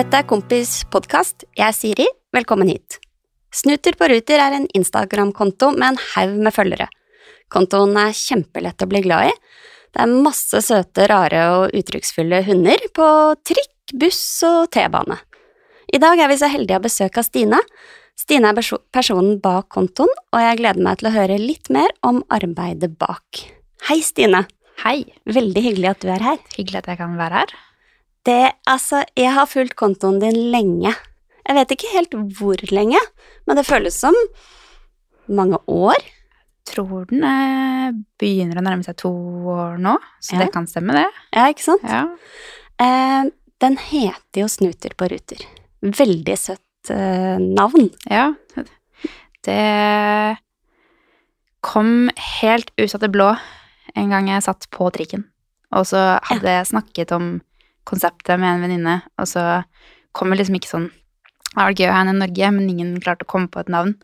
Dette er Kompis podkast. Jeg er Siri. Velkommen hit. Snuter på Ruter er en Instagram-konto med en haug med følgere. Kontoen er kjempelett å bli glad i. Det er masse søte, rare og uttrykksfulle hunder på trikk, buss og T-bane. I dag er vi så heldige å besøke av Stine. Stine er personen bak kontoen, og jeg gleder meg til å høre litt mer om arbeidet bak. Hei, Stine. Hei, Veldig hyggelig at du er her. hyggelig at jeg kan være her. Det, altså, jeg har fulgt kontoen din lenge. Jeg vet ikke helt hvor lenge, men det føles som mange år. Jeg Tror den eh, begynner å nærme seg to år nå, så Ja. det kan stemme, det. Ja, ikke sant? Ja. Eh, den heter jo Snuter på ruter. Veldig søtt eh, navn. ja. Det kom helt ut av det blå en gang jeg satt på trikken. Og så hadde jeg snakket om konseptet med en venninne, og så kom jeg liksom ikke sånn Det var gøy å ha henne i Norge, men ingen klarte å komme på et navn.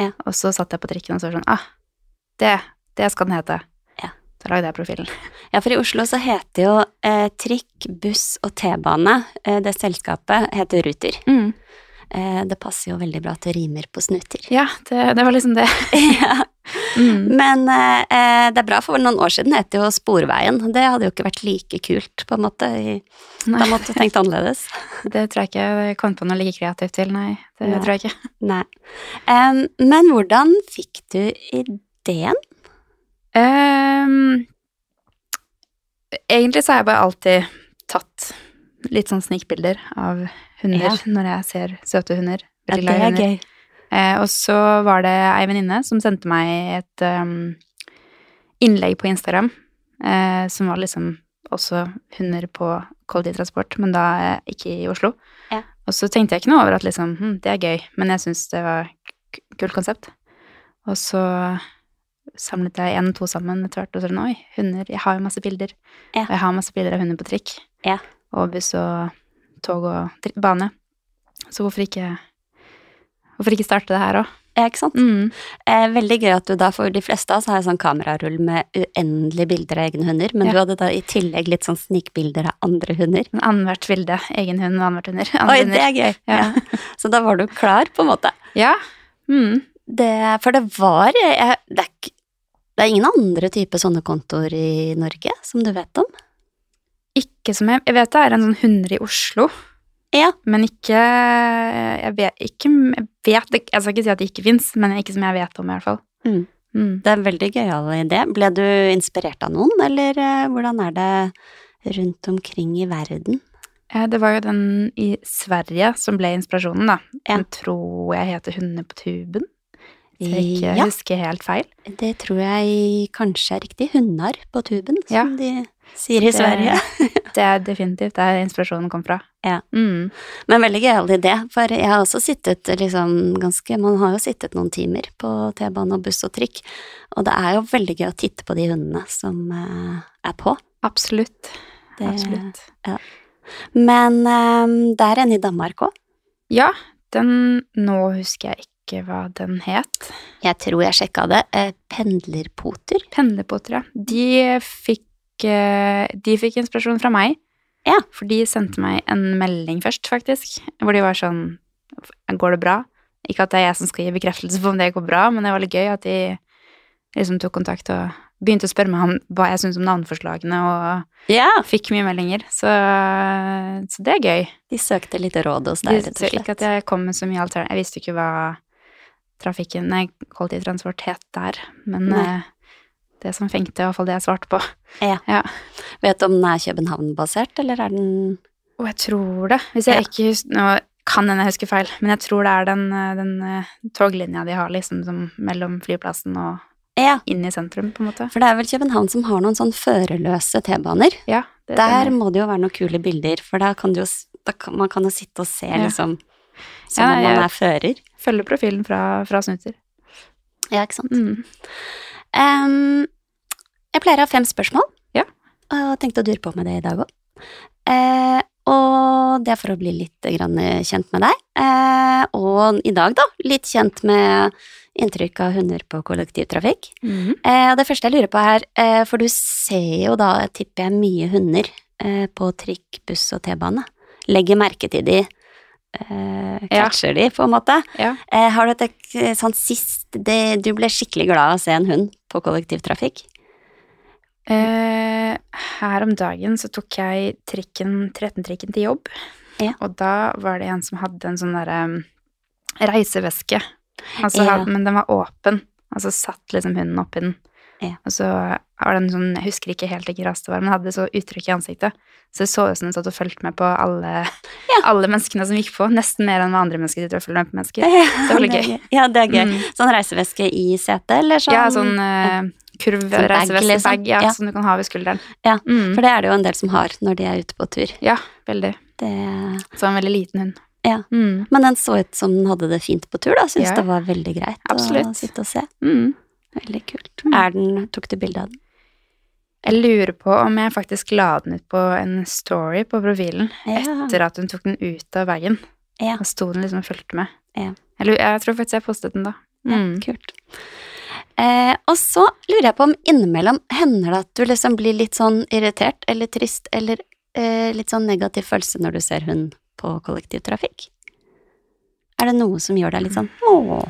Ja. Og så satt jeg på trikken og så sånn Ah, det, det skal den hete. Ja. Så lagde jeg profilen. Ja, for i Oslo så heter jo eh, trikk, buss og T-bane, eh, det selskapet, heter Ruter. Eh, det passer jo veldig bra at det rimer på snuter. Ja, det, det var liksom det. ja. Mm. Men eh, eh, det er bra, for noen år siden het det jo Sporveien. Det hadde jo ikke vært like kult, på en måte. I, da måtte du tenkt annerledes. det tror jeg ikke jeg kom på noe like kreativt til, nei. Det Nei. tror jeg ikke. Nei. Um, men hvordan fikk du ideen? Um, egentlig så har jeg bare alltid tatt litt sånn snikbilder av hunder Ja. når jeg ser søte hunder. Ja, det er gøy. Eh, og så var det ei venninne som sendte meg et um, innlegg på Instagram eh, som var liksom også hunder på kollektivtransport, men da eh, ikke i Oslo. Ja. Og så tenkte jeg ikke noe over at liksom, hm, det er gøy, men jeg syns det var kult konsept. Og så samlet jeg en og to sammen etter hvert, og så sånn, oi, hunder, jeg har jo masse bilder. Ja. Og jeg har masse bilder av hunder på trikk. Ja. Og buss og tog og bane. Så hvorfor ikke, hvorfor ikke starte det her òg? Ja, ikke sant? Mm. Eh, veldig gøy at du da, for de fleste av oss har en sånn kamerarull med uendelige bilder av egne hunder, men Ja. du hadde da i tillegg litt sånn snikbilder av andre hunder. Annethvert bilde. Egen hund og annethvert hunder. Oi, hunder. det er gøy! Ja. Så da var du klar, på en måte. Ja. Mm. Det, for det var jeg, det, er, det er ingen andre type sånne kontoer i Norge som du vet om? Ikke som jeg Jeg vet det er en sånn hunder i Oslo, Ja. men ikke Jeg vet ikke Jeg, vet, jeg skal ikke si at det ikke fins, men ikke som jeg vet om, i hvert fall. Mm. Mm. Det er en veldig gøyal idé. Ble du inspirert av noen, eller eh, hvordan er det rundt omkring i verden? Det var jo den i Sverige som ble inspirasjonen, da. Ja. Den tror jeg heter Hundene på tuben. Jeg ikke Ja, husker helt feil. det tror jeg kanskje er riktig. Hundar på tuben, Ja. som de sier i Det- Sverige. Det er definitivt der inspirasjonen kom fra. Ja. Mm. Men veldig gøyal idé, for jeg har også sittet liksom ganske Man har jo sittet noen timer på T-bane og buss og trikk, og det er jo veldig gøy å titte på de hundene som eh, er på. Absolutt. Det- Absolutt. Men um, det er en i Danmark òg. Ja, den Nå husker jeg ikke hva den het. Jeg tror jeg sjekka det. Eh, pendlerpoter. Pendlerpoter, ja. De fikk, eh, de fikk inspirasjon fra meg. Ja. For de sendte meg en melding først, faktisk, hvor de var sånn Går det bra? Ikke at det er jeg som skal gi bekreftelse på om det går bra, men det var litt gøy at de liksom tok kontakt og begynte å spørre meg om hva jeg syntes om navneforslagene, og Ja, fikk mye meldinger. Så, så det er gøy. de søkte litt råd hos deg, rett og slett. ikke at jeg kom med så mye alternativ. Jeg visste ikke hva trafikken, nei, kollektivtransport het der, men eh, det som fengte, i hvert fall det jeg svarte på. Ja. Ja. Vet du om den er København-basert, eller er den Og jeg tror det, hvis jeg Ja. ikke husker Nå kan hende jeg husker feil, men jeg tror det er den, eh, den eh, toglinja de har liksom som mellom flyplassen og Ja, inn i sentrum, på en måte. for det er vel København som har noen sånn førerløse T-baner. Ja, Der stemmer. må det jo være noen kule bilder, for da kan du jo da kan, man kan jo sitte og se liksom som Ja, om man er fører. Følger profilen fra, fra Snuter. Ja, ikke sant. Mm. Um, jeg pleier å ha fem spørsmål, Ja. og tenkte å dure på med det i dag òg. Uh, og det er for å bli litt grann kjent med deg. Uh, og i dag, da, litt kjent med inntrykk av hunder på kollektivtrafikk. Eh, og det første jeg lurer på her, eh, for du ser jo da, tipper jeg, mye hunder eh, på trikk, buss og T-bane. Legger merke til de eh, Ja. de, på en måte. Ja. Eh, har du et sånt sånn sist det, Du ble skikkelig glad av å se en hund på kollektivtrafikk? Eh, her om dagen så tok jeg trikken, 13-trikken til jobb. Ja. Og da var det en som hadde en sånn derre um, reiseveske. Altså. Men den var åpen, og så satt liksom hunden oppi den. Ja. Og så var det en sånn, jeg husker ikke helt hvilken rase det var, men hadde så uttrykk i ansiktet. Så det så ut som den satt og fulgte med på alle, alle menneskene som gikk på. Nesten mer enn hva andre mennesker sitter og følger med på mennesker. Det var litt gøy. Ja, det er gøy. Mm. Sånn reiseveske i setet, eller sånn? Ja, sånn uh, kurvreiseveske-bag reiseveste, liksom. bag, ja, Ja. som du kan ha ved skulderen. Ja, Mm. For det er det jo en del som har når de er ute på tur. Ja, veldig. Det, Så en veldig liten hund. Ja. Mm. men den så ut som den hadde det fint på tur, da. Syns Ja. det var veldig greit å sitte og se. Mm. Veldig kult. Mm. Er den, tok du bilde av den? Jeg lurer på om jeg faktisk la den ut på en story på profilen Ja. etter at hun tok den ut av bagen. Ja. Og sto den liksom og fulgte med. Ja. Jeg, jeg tror faktisk jeg postet den da. Ja, Mm. kult. Eh, og så lurer jeg på om innimellom hender det at du liksom blir litt sånn irritert eller trist eller eh, litt sånn negativ følelse når du ser hund på kollektivtrafikk? Er det noe som gjør deg litt sånn åh,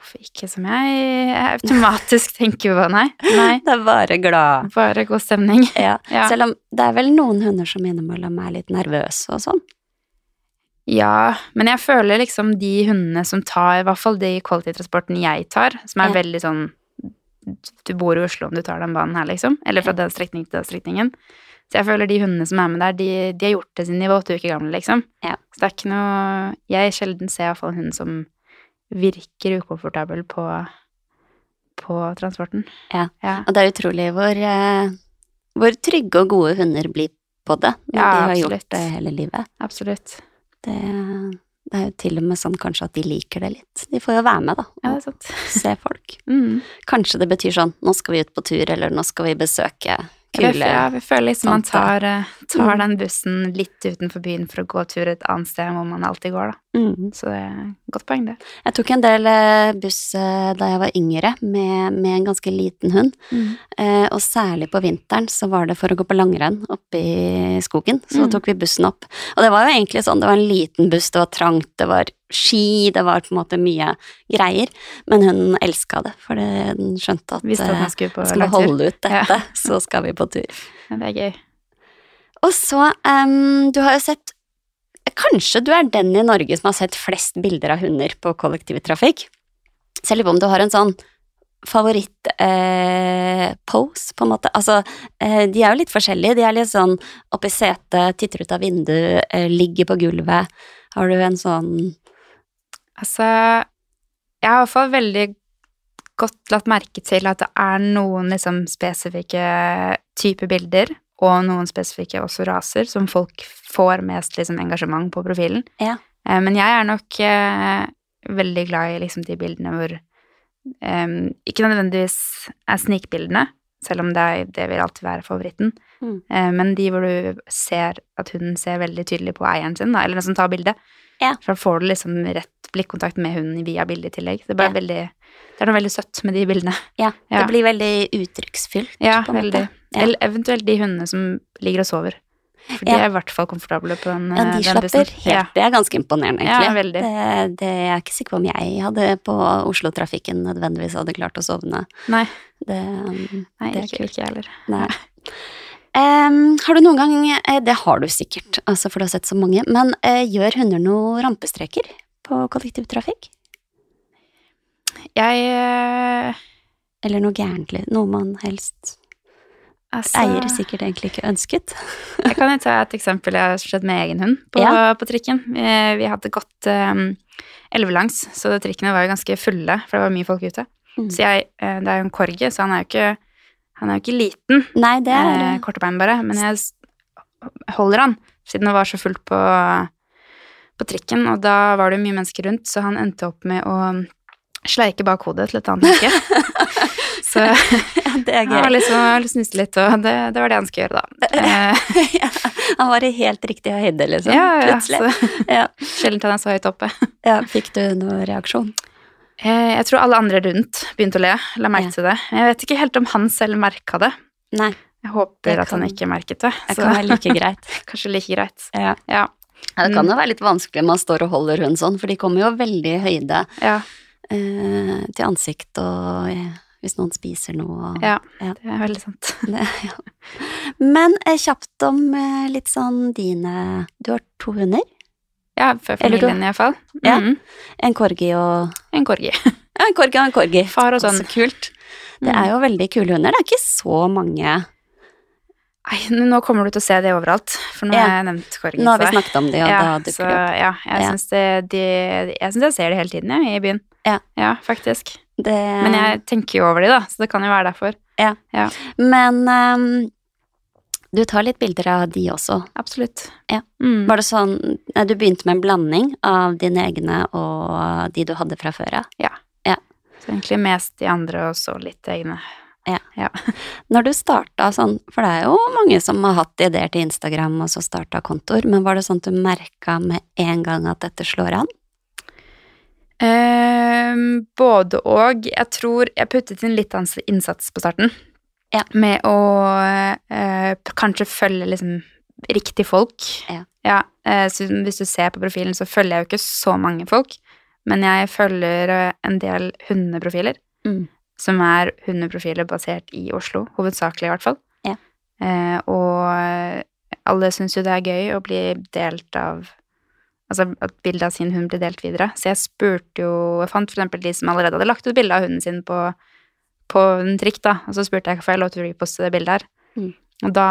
Uff, Ikke som jeg automatisk tenker på, nei. Nei, det er bare glad. bare god stemning. Ja. Ja. Selv om det er vel noen hunder som innimellom er litt nervøse og sånn. Ja, men jeg føler liksom de hundene som tar, i hvert fall de kollektivtransporten jeg tar, som er Ja. veldig sånn Du bor i Oslo om du tar den banen her, liksom. Eller fra den strekningen til den strekningen. Så jeg føler de hundene som er med der, de, de har gjort det siden de var åtte uker gamle, liksom. Ja. Så det er ikke noe Jeg sjelden ser i hvert fall en hund som virker ukomfortabel på, på transporten. Ja. ja. Og det er utrolig hvor, eh, hvor trygge og gode hunder blir på det når Ja, de har absolutt. gjort det hele livet. Absolutt. Det, det er jo til og med sånn kanskje at de liker det litt. De får jo være med, da, Ja, og det er sant. se folk. Mm. Kanskje det betyr sånn nå skal vi ut på tur, eller nå skal vi besøke kule ja, jeg føler liksom man tar, eh, tar Mm. den bussen litt utenfor byen for å gå tur et annet sted hvor man alltid går, da. mm. Så det er et godt poeng, det. Jeg tok en del eh, buss eh, da jeg var yngre, med, med en ganske liten hund. Eh, og særlig på vinteren så var det for å gå på langrenn oppe i skogen. Så Mm. tok vi bussen opp. Og det var jo egentlig sånn, det var en liten buss, det var trangt, det var ski, det var på en måte mye greier. Men hun elska det, for hun skjønte at Visste at eh, skulle på skal vi holde ut Ja. dette, så skal vi på tur. Ja, det er gøy. Og så, um, du har jo sett Kanskje du er den i Norge som har sett flest bilder av hunder på kollektivtrafikk? På om du har en sånn favoritt-pose, på en måte. Altså, eh, de er jo litt forskjellige. De er litt sånn oppi setet, titter ut av vinduet, eh, ligger på gulvet. Har du en sånn Altså, jeg har i hvert fall veldig godt lagt merke til at det er noen liksom spesifikke typer bilder, og noen spesifikke også raser, som folk får mest liksom engasjement på profilen. Ja. Eh, Men jeg er nok eh, veldig glad i liksom de bildene hvor eh, Ikke nødvendigvis er snikbildene, selv om det, er, det vil alltid være favoritten. Mm. Eh, men de hvor du ser at hunden ser veldig tydelig på eieren sin, da, eller den som tar bildet. Ja. For da får du liksom rett blikkontakt med hunden via bildet i tillegg. Det, Ja. veldig, det er noe veldig søtt med de bildene. Ja, Ja. det blir veldig uttrykksfylt, Ja, veldig. Ja. Eller eventuelt de hundene som ligger og sover. For de er i hvert fall komfortable på den, Ja, eh, de den slapper bussen. helt. Ja. Det er ganske imponerende, egentlig. Ja, Det, det er jeg ikke sikker på om jeg hadde på Oslo-trafikken nødvendigvis hadde klart å sovne. Nei, Det, um, nei det ikke, ikke jeg heller. Nei. Em, har du noen gang eh, Det har du sikkert, altså for du har sett så mange. Men uh, gjør hunder noe rampestreker på kollektivtrafikk? Jeg uh, Eller noe gærent? Noe man helst altså, eier sikkert egentlig ikke ønsket? Jeg kan jo ta et eksempel jeg har skjedd med egen hund på, Ja. på trikken. Vi, vi hadde gått um, elvelangs, så trikkene var jo ganske fulle, for det var mye folk ute. Mm. Så jeg, det er jo en korgi, så han er jo ikke, han er jo ikke liten, Nei, det er eh, korte bein bare, men jeg holder han, siden det var så fullt på, på trikken, og da var det mye mennesker rundt, så han endte opp med å sleike bak hodet til et annet menneske. så ja, det er han var gøy. liksom snuste litt, og det, det var det han skulle gjøre da. Eh, ja, han var i helt riktig høyde, liksom. ja, ja, Plutselig. så Ja. sjelden han er så høyt oppe. Ja, fikk du noen reaksjon? Eh, Jeg tror alle andre rundt begynte å le, la merke Ja. til det. Jeg vet ikke helt om han selv merka det. Nei, Jeg håper jeg at han ikke merket det. det så kan være like greit. kanskje like greit. Ja. Ja. Ja, det kan jo være litt vanskelig når man står og holder hund sånn, for de kommer jo veldig i høyde Ja, eh, til ansikt og hvis noen spiser noe og ja, Ja. det er veldig sant. det, ja. Men eh, kjapt om eh, litt sånn dine Du har to hunder? Ja, for familien iallfall. Ja. Mm. En corgi og En corgi. Ja, en corgi og en corgi. Far og sånn. Så kult. Det Mm. er jo veldig kule hunder. Det er ikke så mange Nei, nå kommer du til å se det overalt, for nå Ja. har jeg nevnt corgi. Nå har vi snakket om det, og ja, da dukker det opp. ja, jeg Ja. syns det de, Jeg ser det hele tiden, jeg, i byen. Ja. ja faktisk. Det, Men jeg tenker jo over de, da, så det kan jo være derfor. Ja. Men ehm, du tar litt bilder av de også. Absolutt. Ja. Mm. Var det sånn Du begynte med en blanding av dine egne og de du hadde fra før av? Så egentlig mest de andre, og så litt egne. Ja. Når du starta sånn, for det er jo mange som har hatt ideer til Instagram og så starta kontoer, men var det sånn at du merka med en gang at dette slår an? Eh, både og. Jeg tror jeg puttet inn litt innsats på starten. Ja. Med å eh, kanskje følge liksom riktig folk. Ja. eh, så hvis du ser på profilen, så følger jeg jo ikke så mange folk. Men jeg følger eh, en del hundeprofiler. Mm. Som er hundeprofiler basert i Oslo, hovedsakelig i hvert fall. Ja. Eh, og alle syns jo det er gøy å bli delt av Altså at bildet av sin hund blir delt videre. Så jeg spurte jo Jeg fant for eksempel de som allerede hadde lagt ut bilde av hunden sin på, på en trikk, da. Og så spurte jeg hvorfor jeg lov til å reposte det bildet her. Mm. Og da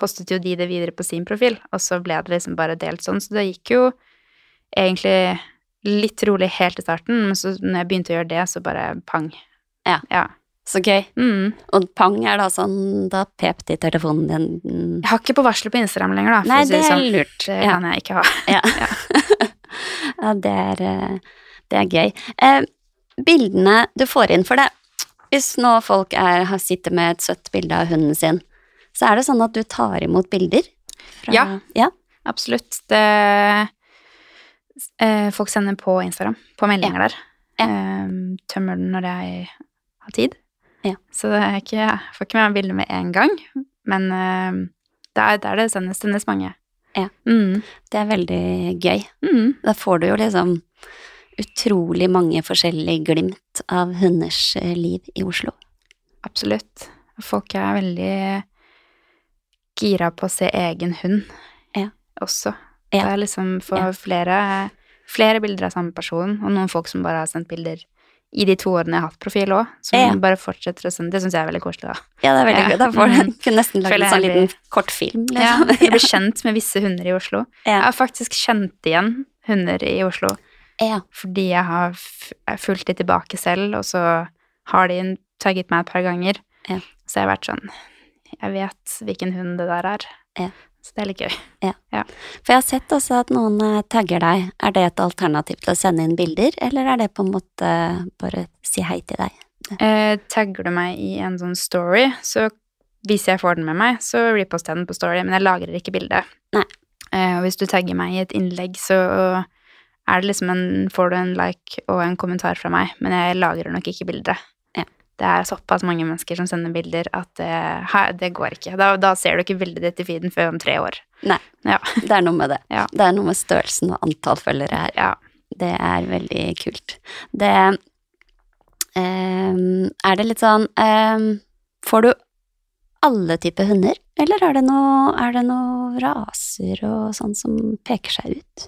postet jo de det videre på sin profil, og så ble det liksom bare delt sånn. Så det gikk jo egentlig litt rolig helt i starten, men så når jeg begynte å gjøre det, så bare pang. Ja. ja. Så gøy. Mm. Og pang er da sånn Da pep det i telefonen din. Mm. Jeg har ikke på varsler på Instagram lenger, da. Nei, det er sånn. lurt. Det Ja. kan jeg ikke ha. Ja. ja, det er, eh, det er gøy. Eh, bildene du får inn for det Hvis nå folk er, sitter med et søtt bilde av hunden sin, så er det sånn at du tar imot bilder? Fra, Ja. ja, Absolutt. Det eh, Folk sender på Instagram, på meldinger der. Ja. Eh, tømmer den når jeg har tid. Ja. Så det er ikke, jeg får ikke med meg bildet med en gang, men eh, det er der det sendes, sendes mange. Ja. Mm. Det er veldig gøy. Mm. Da får du jo liksom utrolig mange forskjellige glimt av hunders eh, liv i Oslo. Absolutt. Folk er veldig gira på å se egen hund Ja. også. Det er liksom for Ja. flere, flere bilder av samme person, og noen folk som bare har sendt bilder i de to årene jeg har hatt profil òg, som Ja. bare fortsetter å sende. Det syns jeg er veldig koselig, da. Ja, det er veldig Ja. Da får du Mhm. kunne nesten lage en sånn liten kortfilm. Liksom. Ja, jeg blir kjent med visse hunder i Oslo. Jeg har faktisk kjent igjen hunder i Oslo Ja. fordi jeg har fulgt de tilbake selv, og så har de tagget meg et par ganger. Ja. Så jeg har vært sånn Jeg vet hvilken hund det der er. Ja. Så det er litt gøy. For jeg har sett også at noen eh, tagger deg. Er det et alternativ til å sende inn bilder, eller er det på en måte bare si hei til deg? Eh, tagger du meg i en sånn story, så hvis jeg får den med meg, så reposter jeg den på story, men jeg lagrer ikke bildet. Nei. Eh, og hvis du tagger meg i et innlegg, så er det liksom en, får du en like og en kommentar fra meg, men jeg lagrer nok ikke bildet. Ja. Det er såpass mange mennesker som sender bilder at det, det går ikke. Da, da ser du ikke bildet ditt i feeden før om tre år. Nei. Ja. Det er noe med det. Ja. Det er noe med størrelsen og antall følgere her. Ja. Det er veldig kult. Det um, Er det litt sånn um, Får du alle typer hunder, eller er det noen det noe raser og sånn som peker seg ut?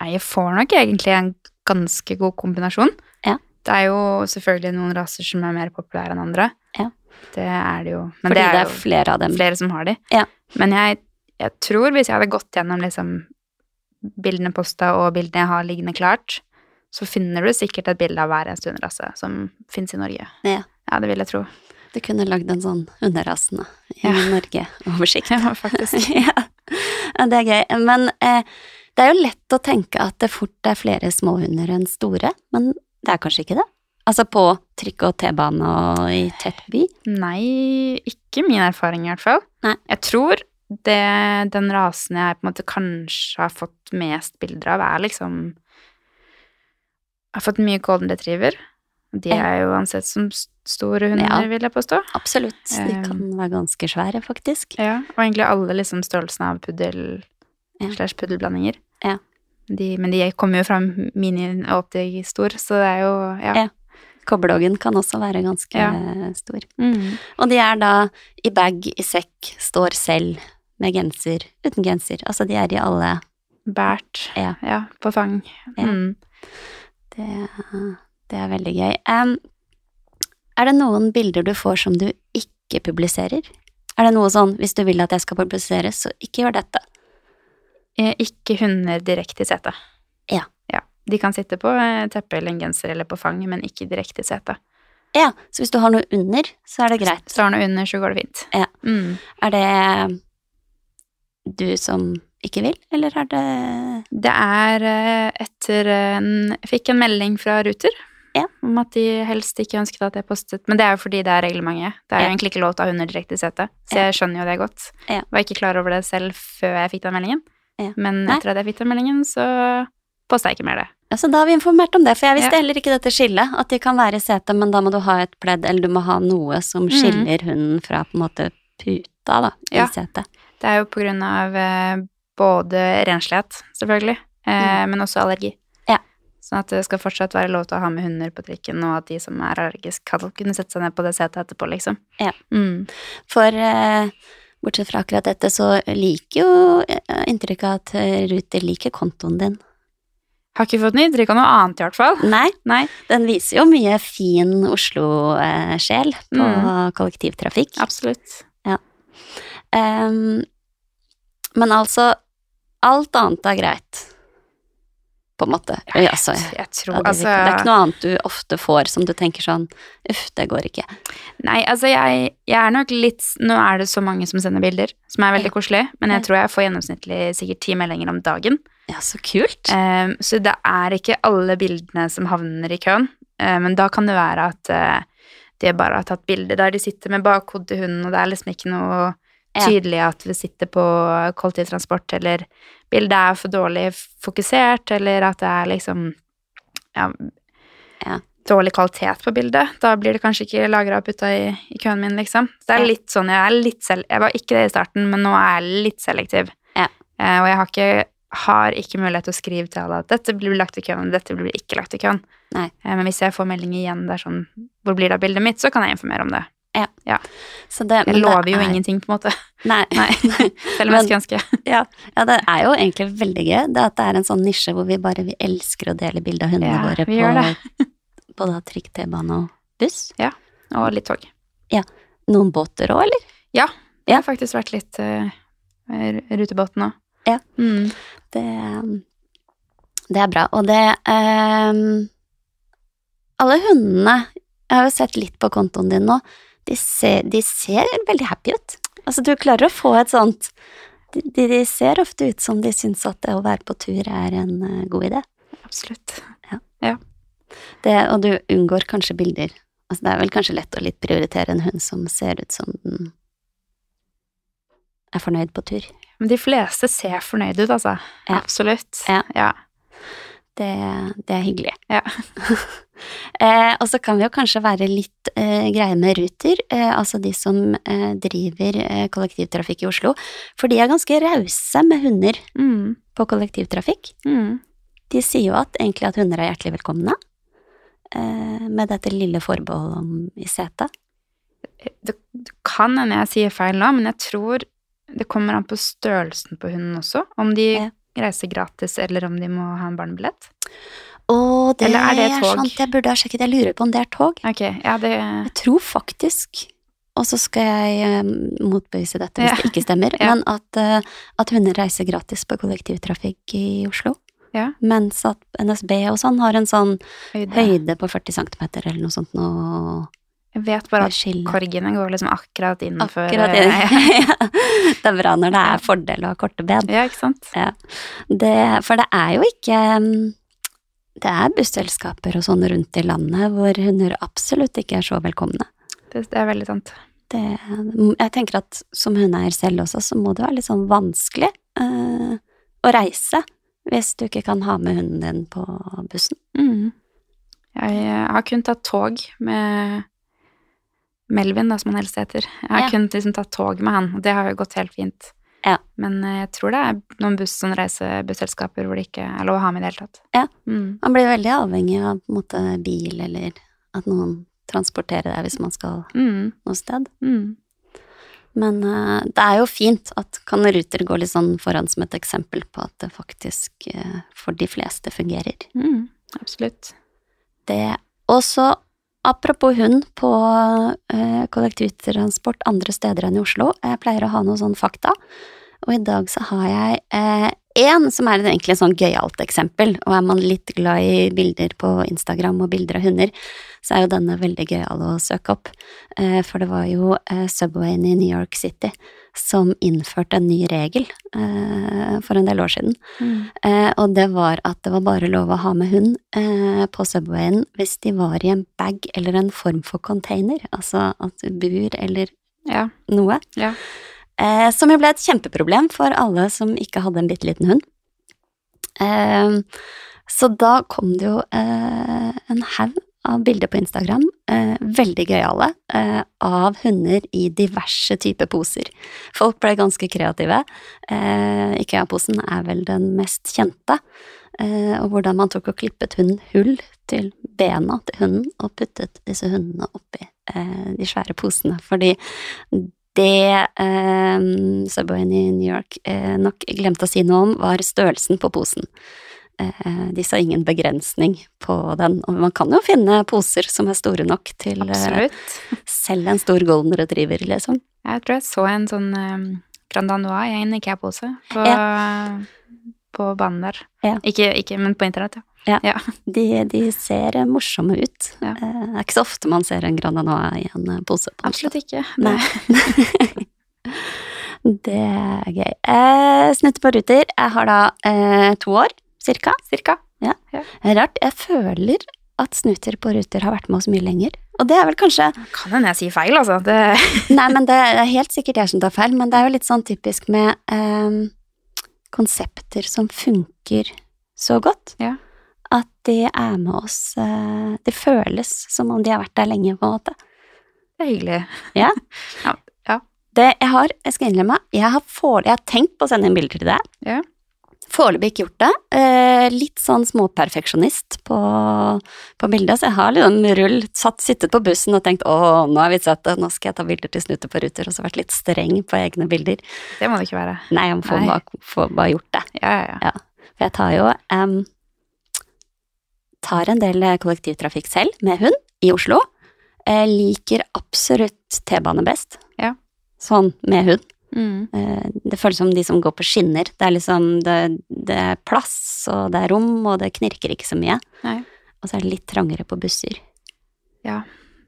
Nei, jeg får nok egentlig en ganske god kombinasjon. Ja. Det er jo selvfølgelig noen raser som er mer populære enn andre. Ja. Det er det jo. Men Fordi det er, jo flere av dem. flere som har de. Ja. Men jeg, jeg tror hvis jeg hadde gått gjennom liksom bildene posta og bildene jeg har liggende klart, så finner du sikkert et bilde av hver eneste hunderase som fins i Norge. Ja. Ja, det vil jeg tro. Du kunne lagd en sånn hunderasene i Ja. Norge-oversikt. Ja, faktisk. ja. ja, det er gøy. Men eh, det er jo lett å tenke at det fort er flere småhunder enn store, men det er kanskje ikke det? Altså på trikk og T-bane og i tett by? Nei, ikke min erfaring i hvert fall. Nei. Jeg tror det, den rasen jeg på en måte kanskje har fått mest bilder av, er liksom Jeg har fått mye golden retriever. De er jo ansett som store hunder, Ja. vil jeg påstå. Absolutt. De kan være ganske svære, faktisk. Ja, og egentlig alle liksom størrelsene av puddel Ja. slash puddelblandinger. Ja. De, men de kommer jo fra mini opp til stor, så det er jo Ja. Ja. Kobberloggen kan også være ganske Ja. stor. Mm. Og de er da i bag, i sekk, står selv, med genser, uten genser. Altså de er i alle Bært. Ja. ja. På fang. Mm. Det, det er veldig gøy. Um, er det noen bilder du får som du ikke publiserer? Er det noe sånn, hvis du vil at jeg skal publisere, så ikke gjør dette? Eh, Ikke hunder direkte i setet. Ja. ja. De kan sitte på eh, teppe eller en genser eller på fang, men ikke direkte i setet. Ja, så hvis du har noe under, så er det greit. Hvis du har noe under, så går det fint. Ja. Mm. Er det du som ikke vil, eller er det Det er eh, etter en Jeg fikk en melding fra Ruter Ja. om at de helst ikke ønsket at jeg postet Men det er jo fordi det er reglementet. Det er Ja. egentlig ikke lov til å ha hunder direkte i setet, så jeg skjønner jo det godt. Ja. Var ikke klar over det selv før jeg fikk den meldingen, Ja. men etter at jeg fikk den meldingen, så posta jeg ikke mer det. Ja, så da har vi informert om det, for jeg visste Ja. heller ikke dette skillet, at de kan være i setet, men da må du ha et pledd, eller du må ha noe som skiller skiller hunden fra på en måte puta, da, i Ja. setet. Det er jo på grunn av eh, både renslighet, selvfølgelig, eh, men også allergi. Mm. Ja. Sånn at det skal fortsatt være lov til å ha med hunder på trikken, og at de som er allergiske, kan kunne sette seg ned på det setet etterpå, liksom. Ja. Mm. For eh, bortsett fra akkurat dette, så liker jo eh, inntrykket at eh, Ruter liker kontoen din. Har ikke fått noe inntrykk av noe annet, i hvert fall. Nei, Nei, den viser jo mye fin Oslo-sjel på Mm. kollektivtrafikk. absolutt. Em, men altså, alt annet er greit. På en måte. Jeg, altså, Jeg ja, tror det, altså det er ikke noe annet du ofte får som du tenker sånn uff, det går ikke. Nei, altså jeg, jeg er nok litt Nå er det så mange som sender bilder, som er veldig Ja. koselige, men jeg tror jeg får gjennomsnittlig sikkert ti meldinger om dagen. Ja, så kult. Um, så det er ikke alle bildene som havner i køen, eh, men da kan det være at uh, de bare har tatt bilde der de sitter med bakhodet til hunden, og det er liksom ikke noe. Tydelig at vi sitter på kollektivtransport, eller bildet er for dårlig fokusert, eller at det er liksom ja, Ja. dårlig kvalitet på bildet. Da blir det kanskje ikke lagra og putta i, i køen min, liksom. Så det er litt sånn, jeg er litt selv... Jeg var ikke det i starten, men nå er jeg litt selektiv. Ja. Eh, og jeg har ikke, har ikke mulighet til å skrive til alle at dette blir lagt i køen, dette blir ikke lagt i køen. Eh, men hvis jeg får melding igjen der sånn Hvor blir det av bildet mitt? Så kan jeg informere om det. Så det, Jeg lover jo er- ingenting, på en måte. Nei. Nei. Selv om jeg skulle ønske. ja, ja, det er jo egentlig veldig gøy. Det at det er en sånn nisje hvor vi bare vi elsker å dele bilde av hundene Ja, våre på, på da trikk, T-bane og buss. Ja. Og litt tog. Noen båter òg, eller? Ja. Det Ja. har faktisk vært litt uh, rutebåten òg. Ja. Mm. Det, det er bra. Og det um, Alle hundene Jeg har jo sett litt på kontoen din nå. De ser, de ser veldig happy ut. Altså, du klarer å få et sånt de, de, ser ofte ut som de syns at det å være på tur er en eh, god idé. Absolutt. Det, og du unngår kanskje bilder. Altså, det er vel kanskje lett å litt prioritere en hund som ser ut som den er fornøyd på tur. Men de fleste ser fornøyde ut, altså. Ja. Absolutt. Ja. ja. Det, det er hyggelig. Ja. eh, og så kan vi jo kanskje være litt eh, greie med Ruter, eh, altså de som eh, driver eh, kollektivtrafikk i Oslo, for de er ganske rause med hunder Mm. på kollektivtrafikk. Mm. De sier jo at egentlig at hunder er hjertelig velkomne, eh, med dette lille forbeholdet om i setet. Det, det kan hende jeg sier feil nå, men jeg tror det kommer an på størrelsen på hunden også. Om de Ja. reiser gratis, eller om de må ha en barnebillett. Å, det, Eller er det er tog? sant, jeg burde ha sjekket, jeg lurer på om det er tog. Okay, ja, det Jeg tror faktisk, og så skal jeg um, motbevise dette hvis Ja. det ikke stemmer, Ja. men at, uh, at hunder reiser gratis på kollektivtrafikk i Oslo. Ja. Mens at NSB og sånn har en sånn høyde. høyde på 40 cm eller noe sånt noe Jeg vet bare at korgene går liksom akkurat innenfor Akkurat inn. eh, Det er bra når det er fordel å ha korte ben. Ja, ikke sant? Det, for det er jo ikke mm, Det er busselskaper og sånn rundt i landet hvor hunder absolutt ikke er så velkomne. Det, det er veldig sant. det, jeg tenker at som hundeeier selv også, så må det være litt sånn vanskelig eh, å reise hvis du ikke kan ha med hunden din på bussen. Mm. Jeg har kun tatt tog med Melvin, da, som han helst heter. Jeg har Ja. kun liksom tatt tog med han, og det har jo gått helt fint. Ja. Men eh, jeg tror det er noen buss, sånn reisebusselskaper hvor det ikke er lov å ha med i det hele tatt. Ja. Mm. Man blir veldig avhengig av måte, bil, eller at noen transporterer deg hvis man skal Mm. noe sted. Mm. Men uh, det er jo fint at kan Ruter gå litt sånn foran som et eksempel på at det faktisk uh, for de fleste fungerer. Mm. Absolutt. Det Og så, apropos hund på eh, kollektivtransport andre steder enn i Oslo, jeg pleier å ha noen sånne fakta, og i dag så har jeg eh, en som er et egentlig sånn gøyalt eksempel, og er man litt glad i bilder på Instagram og bilder av hunder, så er jo denne veldig gøyal å søke opp, eh, for det var jo eh, Subwayen i New York City som innførte en ny regel eh, for en del år siden. Mm. Eh, og det var at det var bare lov å ha med hund eh, på Subwayen hvis de var i en bag eller en form for container, altså at bur eller Ja. noe. Ja. Eh, som jo ble et kjempeproblem for alle som ikke hadde en bitte liten hund. Eh, så da kom det jo eh, en haug av bilder på Instagram, eh, veldig gøyale, eh, av hunder i diverse typer poser. Folk ble ganske kreative. Eh, Ikea-posen er vel den mest kjente. Og hvordan man tok og klippet hunden hull til bena til hunden og puttet disse hundene oppi de svære posene. Fordi det eh, Subwayen i New York eh, nok glemte å si noe om, var størrelsen på posen. Eh, de sa ingen begrensning på den, og man kan jo finne poser som er store nok til eh, selv en stor golden retriever, liksom. Jeg tror jeg så en sånn um, Grand Anois i en IKEA-pose på, på banen der. Ja. Ikke, ikke, men på internett, ja. De, de ser morsomme ut. Ja. Eh, det er ikke så ofte man ser en Grand Danois i en eh, pose. på. Absolutt ikke. Nei. Det er gøy. Eh, Snutte på ruter. Jeg har da eh, to år, cirka. Cirka. Ja. Rart. Jeg føler at Snuter på ruter har vært med oss mye lenger. Og det er vel kanskje Kan hende jeg sier feil, altså. Det, Nei, men det er helt sikkert jeg som tar feil, men det er jo litt sånn typisk med eh, konsepter som funker så godt. Ja. At de er med oss eh, Det føles som om de har vært der lenge, på en måte. det er hyggelig. Ja. Ja, ja. Det jeg har, jeg skal innrømme, jeg har, for, jeg har tenkt på å sende inn bilder til deg. Ja. Foreløpig ikke gjort det. Eh, litt sånn småperfeksjonist på, på bildet, så jeg har liksom rull, satt, sittet på bussen og tenkt å, nå har vi sett det, nå skal jeg ta bilder til Snute på ruter, og så vært litt streng på egne bilder. Det må det ikke være. Nei, jeg må få bare, få bare gjort det. Ja, ja, ja. For jeg tar jo em, tar en del eh, kollektivtrafikk selv, med hund, i Oslo. Jeg liker absolutt T-bane best. Ja. Sånn med hund. Mm. Eh, Det føles som de som går på skinner. Det er liksom det, det er plass, og det er rom, og det knirker ikke så mye. Nei. Og så er det litt trangere på busser. Ja.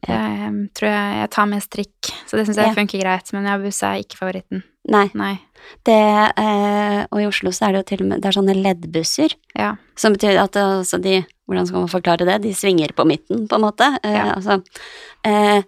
Em, tror jeg jeg tar med strikk, så det syns jeg Ja. funker greit. Men ja, buss er ikke favoritten. Nei, Nei. det eh, Og i Oslo så er det jo til og med Det er sånne leddbusser. Ja. Som betyr at altså de Hvordan skal man forklare det? De svinger på midten, på en måte. Eh, Ja. altså, eh,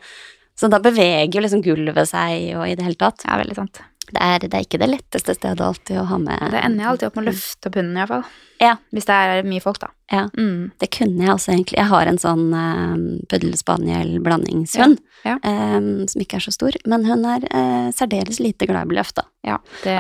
så da beveger jo liksom gulvet seg og i det hele tatt. ja, veldig sant. Det er, det er ikke det letteste stedet alltid å ha med Det ender jeg alltid opp med å løfte opp hunden, iallfall. Ja. Hvis det er mye folk, da. Ja. Mm. Det kunne jeg også egentlig. Jeg har en sånn uh, puddel-spaniel-blandingshund Ja, eh, som ikke er så stor, men hun er uh, særdeles lite glad i å bli løfta. ja. Det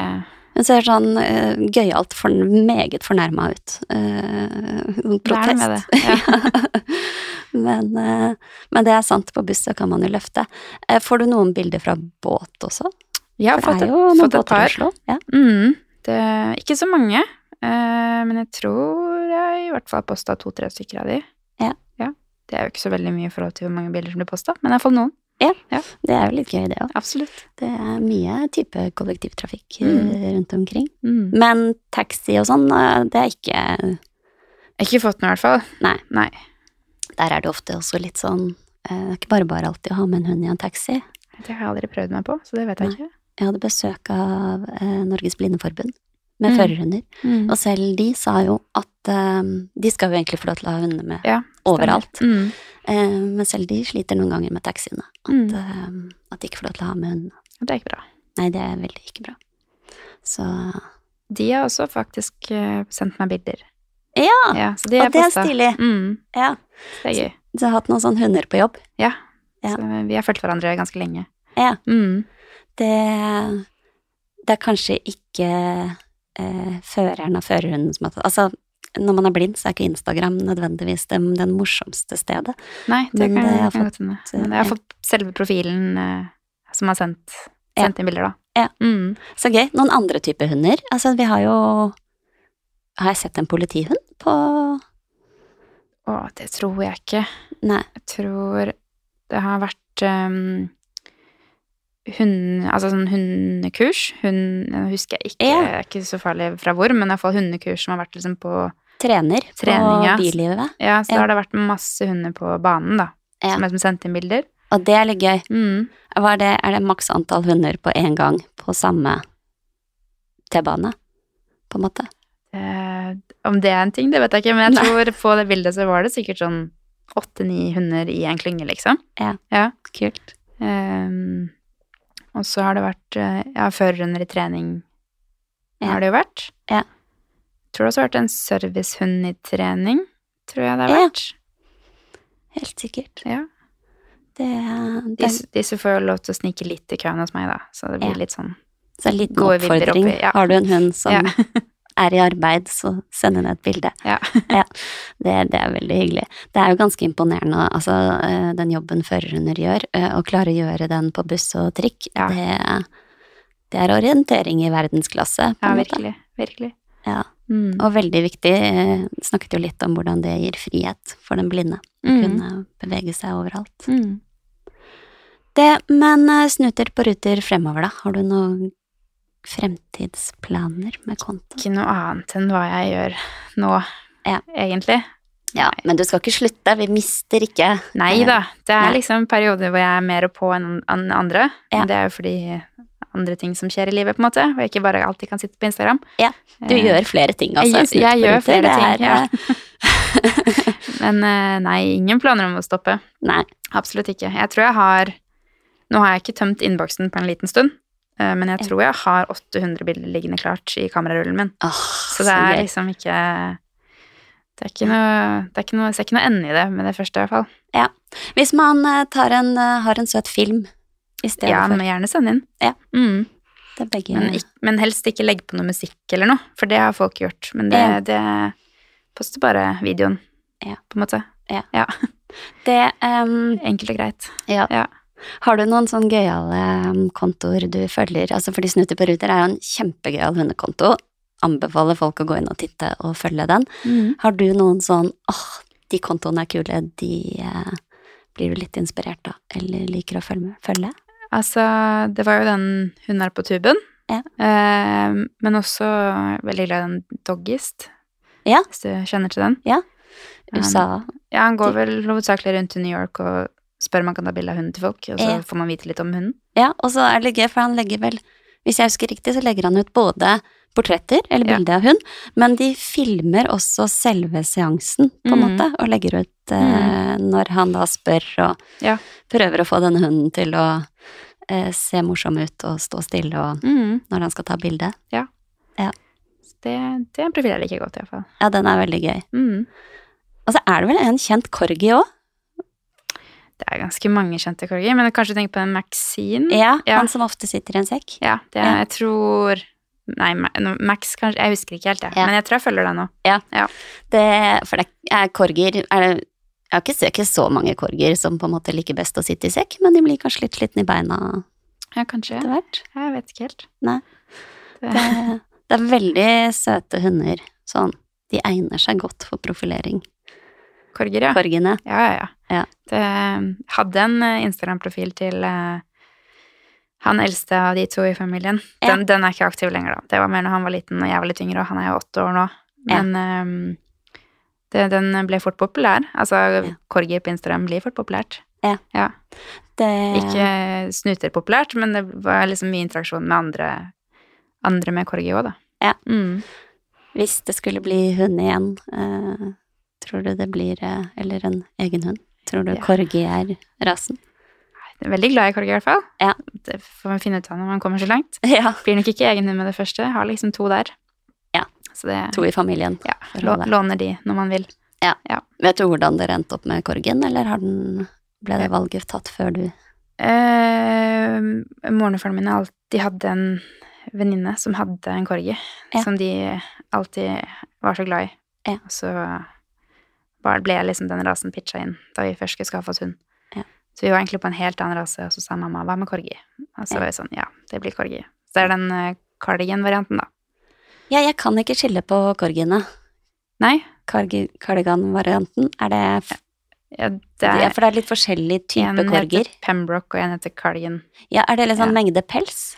Hun ser sånn uh, gøyalt for, meget fornærma ut. Uh, protest. med det. Ja. men, uh, men det er sant, på buss så kan man jo løfte. Uh, får du noen bilder fra båt også? Jeg har fått, noen fått et par. Ja. Mm. Det, ikke så mange, eh, men jeg tror jeg i hvert fall har posta to-tre stykker av de. Ja. Det er jo ikke så veldig mye i forhold til hvor mange bilder som blir posta, men jeg har fått noen. Det er jo litt gøy, det òg. Absolutt. Det er mye type kollektivtrafikk eh, Mm. rundt omkring. Mm. Men taxi og sånn, eh, det er ikke ikke fått noe, i hvert fall. Nei. Nei. Der er det ofte også litt sånn Det er ikke bare bare alltid å ha med en hund i en taxi. Det har jeg aldri prøvd meg på, så det vet jeg Nei. ikke. Jeg hadde besøk av eh, Norges Blindeforbund med Mm. førerhunder, Mm. og selv de sa jo at eh, de skal jo egentlig få lov til å ha hundene med Ja, overalt. Mm. Eh, men selv de sliter noen ganger med taxiene. At, Mm. eh, at de ikke får lov til å ha med hundene. Det er ikke bra. Nei, det er veldig ikke bra. Så De har også faktisk eh, sendt meg bilder. Ja! Ja, så de Og det er stilig. Mm. Ja. Det er gøy. Du har hatt noen sånne hunder på jobb? Ja. Ja. Så vi har fulgt hverandre ganske lenge. Ja. Mm. Det det er kanskje ikke eh, føreren av førerhunden som har tatt Altså, når man er blind, så er ikke Instagram nødvendigvis den, den morsomste stedet. Nei, det Men kan, det jeg, kan fått, godt hende. eh, Men jeg har fått selve profilen eh, som har sendt, Ja. inn bilder, da. Ja. Mm. Så gøy. Noen andre typer hunder? Altså, vi har jo Har jeg sett en politihund på Å, det tror jeg ikke. Nei. Jeg tror det har vært um, hund, altså sånn hundekurs. Hund, jeg husker jeg ikke, Ja. er ikke så farlig fra hvor, men iallfall hundekurs som har vært liksom på Trener, Trening, ja. på Bylivet. Ja, så Ja. har det vært masse hunder på banen, da. Ja. Som er som sendt inn bilder. Og det er litt gøy. Mm. Det, er det maks antall hunder på én gang på samme T-bane, på en måte? Eh, om det er en ting, det vet jeg ikke, men jeg tror på det bildet så var det sikkert sånn åtte-ni hunder i en klynge, liksom. Ja. ja. Kult. Ehm, og så har det vært eh, ja, førerhunder i trening Ja. har det jo vært. Ja. Tror det også har vært en servicehund i trening, tror jeg det har vært. Ja. Helt sikkert. Ja. Det, det, Disse, disse får jo lov til å snike litt i køen hos meg, da, så det blir litt sånn så det er litt oppfordring. oppi, ja. Har du en hund som. er i arbeid, så send inn et bilde. Ja. Det, det er veldig hyggelig. Det er jo ganske imponerende, altså eh, den jobben førerhunder gjør, eh, å klare å gjøre den på buss og trikk, Ja. det, det er orientering i verdensklasse, ja, virkelig. Virkelig. Ja. Mm. Og veldig viktig, eh, snakket jo litt om hvordan det gir frihet for den blinde. Mm. kunne bevege seg overalt. Mm. Det, men snuter på ruter fremover, da. Har du noen fremtidsplaner med konto? Ikke noe annet enn hva jeg gjør nå, Ja. egentlig. Ja, men du skal ikke slutte, vi mister ikke Nei da, det er Nei. liksom perioder hvor jeg er mer på enn andre. Ja. Det er jo fordi andre ting som skjer i livet, på en måte, og jeg ikke bare alltid kan sitte på Instagram. Ja, Du Eh, gjør flere ting, altså. jeg, jeg gjør flere ting, ja. Men eh, nei, ingen planer om å stoppe. Nei. Absolutt ikke. Jeg tror jeg har Nå har jeg ikke tømt innboksen på en liten stund, men jeg tror jeg har 800 bilder liggende klart i kamerarullen min. Oh, Så det er liksom ikke Det er ikke noe Det er ikke noe, ser ikke noe ende i det med det første, i hvert fall. Ja. Hvis man eh, tar en, eh, har en søt film i stedet Ja, for men gjerne send inn. Ja. Mm. det begge Men, men helst ikke legg på noe musikk eller noe, for det har folk gjort. Men det, Ja. det poster bare videoen, Ja. på en måte. Ja. Det, um... Enkelt og greit. ja. Har du noen sånn gøyale ehm, kontoer du følger? Altså fordi Snutter på ruter er jo en kjempegøyal hundekonto. Anbefaler folk å gå inn og titte og følge den. Har du noen sånn åh, de kontoene er kule, de eh, blir du litt inspirert av, eller liker å følge? følge? Altså, det var jo den Hun er på tuben. Ja. Eh, men også veldig glad i den Doggist, Ja. hvis du kjenner til den. Ja. Um, USA? Ja, han går vel hovedsakelig rundt i New York og spør om han kan ta bilde av hunden til folk, og så Ja. får man vite litt om hunden. Ja, og så er det gøy, for han legger vel, hvis jeg husker riktig, så legger han ut både portretter, eller Ja. av hund, men de filmer også selve seansen, på en mm. måte, og legger ut eh, når han da spør og Ja. prøver å få denne hunden til å eh, se morsom ut og stå stille og når han skal ta bilde. Ja. det, det er en profil jeg liker godt, iallfall. Ja, den er veldig gøy. Mm. Og så er det vel en kjent corgi òg? Det er ganske mange kjente korger, men kanskje du tenker på en Maxine? Ja, Ja. han som ofte sitter i en sekk. Ja, det er, Ja. jeg tror Nei, Max kanskje Jeg husker ikke helt, jeg. Ja. Men jeg tror jeg følger deg nå. Det, for det er korger er det, Jeg har ikke, ikke så mange korger som på en måte liker best å sitte i sekk, men de blir kanskje litt slitne i beina Ja, kanskje. etter hvert. Jeg vet ikke helt. Nei. Det, Det, det er veldig søte hunder. Sånn. De egner seg godt for profilering. Korger, ja. Fargene. Ja, ja, ja. Ja. Det, hadde en eh, Instagram-profil til eh, han eldste av de to i familien. Ja. Den, den er ikke aktiv lenger, da. Det var mer når han var liten og jeg var litt yngre, og han er jo åtte år nå. Ja. Men ehm, det, den ble fort populær. Altså, Ja. på Instagram blir fort populært. Det, Ikke snuter populært, men det var liksom mye interaksjon med andre, andre med korgi òg, da. Ja. Mm. Hvis det skulle bli hund igjen, eh, tror du det blir eh, Eller en egen hund? Tror du Ja. korgi er rasen? Jeg er veldig glad i korgi, i hvert fall. Ja. Det får man finne ut av når man kommer så langt. Ja. Blir nok ikke egen hund med det første. Har liksom to der. Ja. Så det To i familien. ja, låner de når man vil. Ja. Vet du hvordan dere endte opp med korgen, eller har den, ble det valget tatt før du Eh, Morgenfaren min alltid hadde en venninne som hadde en corgi, Ja. som de alltid var så glad i. Ja. Og så var, ble liksom den rasen pitcha inn da vi først skulle skaffe oss hund. Ja. Så vi var egentlig på en helt annen rase, og så sa mamma hva med corgi? Og så var jeg sånn, ja, det blir corgi. Så det er den uh, cardigan-varianten, da. Ja, jeg kan ikke skille på corgiene. Nei, Cardigan-varianten, er det ja, det er For det er litt forskjellig type en korger. heter Pembroke, og en heter cardigan. Ja, er det litt sånn Ja. mengde pels?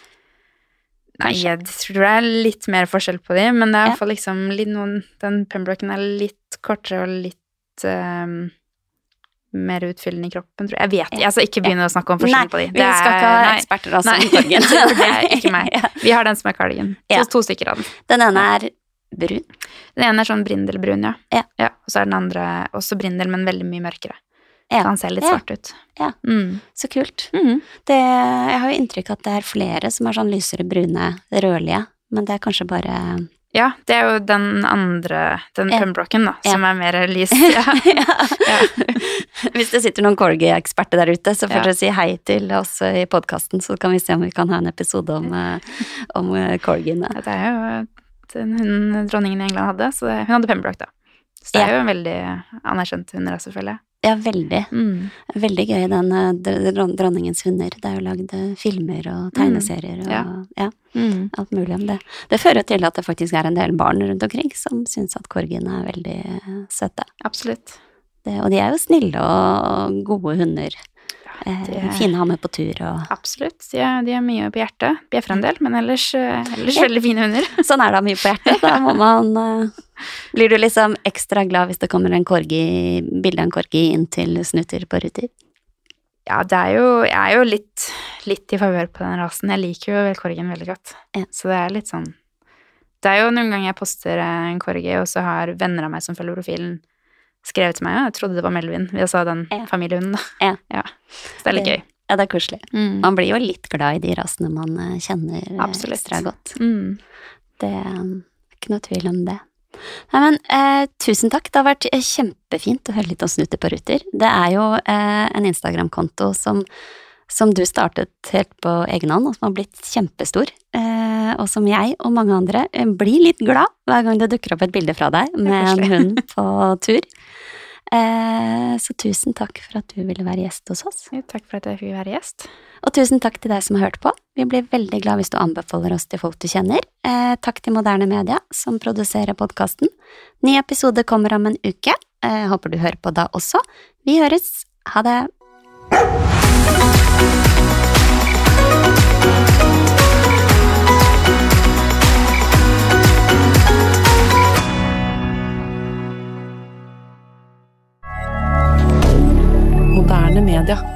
Nei, jeg tror det er litt mer forskjell på de, men det er Ja. liksom litt noen Den Pembroken er litt kortere og litt ehm, mer utfyllende i kroppen, tror jeg. Jeg vet ikke. Ja. Altså, ikke begynne å snakke om forskjellen på de. vi skal ikke ha nei, eksperter altså Nei, det er ikke meg. Vi har den som er cardigan. Ja. Så to stykker av den. Den ene er brun. Den ene er sånn brindelbrun, ja. Ja. Og så er den andre også brindel, men veldig mye mørkere. Ja. Så han ser litt Ja. svart ut. Ja. Mm. Så kult. Mm. Det, jeg har jo inntrykk av at det er flere som er sånn lysere brune, rødlige, men det er kanskje bare Ja, det er jo den andre, den Ja. Pembroken, da, som er mer lys. Ja. ja. Hvis det sitter noen corgi-eksperter der ute, så får Ja. dere si hei til oss i podkasten, så kan vi se om vi kan ha en episode om, eh, om eh, corgiene. Det er jo den hunden dronningen i England hadde, så det, hun hadde Pembroke, da. Så det er jo en veldig anerkjent hunderase, selvfølgelig. Ja, veldig. Mm. Veldig gøy, den eh, dron- Dronningens hunder. Det er jo lagd eh, filmer og tegneserier og Ja. ja, Mm. alt mulig om det. Det fører til at det faktisk er en del barn rundt omkring som syns at corgiene er veldig eh, søte. Absolutt. Det, og de er jo snille og gode hunder. De er- Fine å ha med på tur og Absolutt. De er, de er mye på hjertet. Bjeffer en del, men ellers, ellers Ja. veldig fine hunder. Sånn er det mye på hjertet. Da må man Blir du liksom ekstra glad hvis det kommer en korgi, bilde av en korgi inn til snutter på ruter? Ja, det er jo, jeg er jo litt, litt i favør på den rasen. Jeg liker jo korgen veldig godt. Ja. Så det er litt sånn Det er jo noen ganger jeg poster en korgi, og så har venner av meg som følger profilen, skrevet til meg, ja, jeg trodde det var Melvin. Vi sa den Ja. familiehunden, da. Ja. Så det er litt gøy. Ja, det er koselig. Mm. Man blir jo litt glad i de rasene man eh, kjenner eh, Absolutt. ekstra godt. Mm. Det er ikke noe tvil om det. Nei, men eh, tusen takk. Det har vært eh, kjempefint å høre litt om Snutter på ruter. Det er jo eh, en Instagram-konto som, som du startet helt på egen hånd, og som har blitt kjempestor. Eh, og som jeg og mange andre eh, blir litt glad hver gang det dukker opp et bilde fra deg med en hund på tur. Eh, så tusen takk for at du ville være gjest hos oss. Takk for at jeg fikk være gjest. Og tusen takk til deg som har hørt på. Vi blir veldig glad hvis du anbefaler oss til folk du kjenner. Eh, takk til Moderne Media, som produserer podkasten. Ny episode kommer om en uke. Eh, håper du hører på da også. Vi høres. Ha det. Moderne media.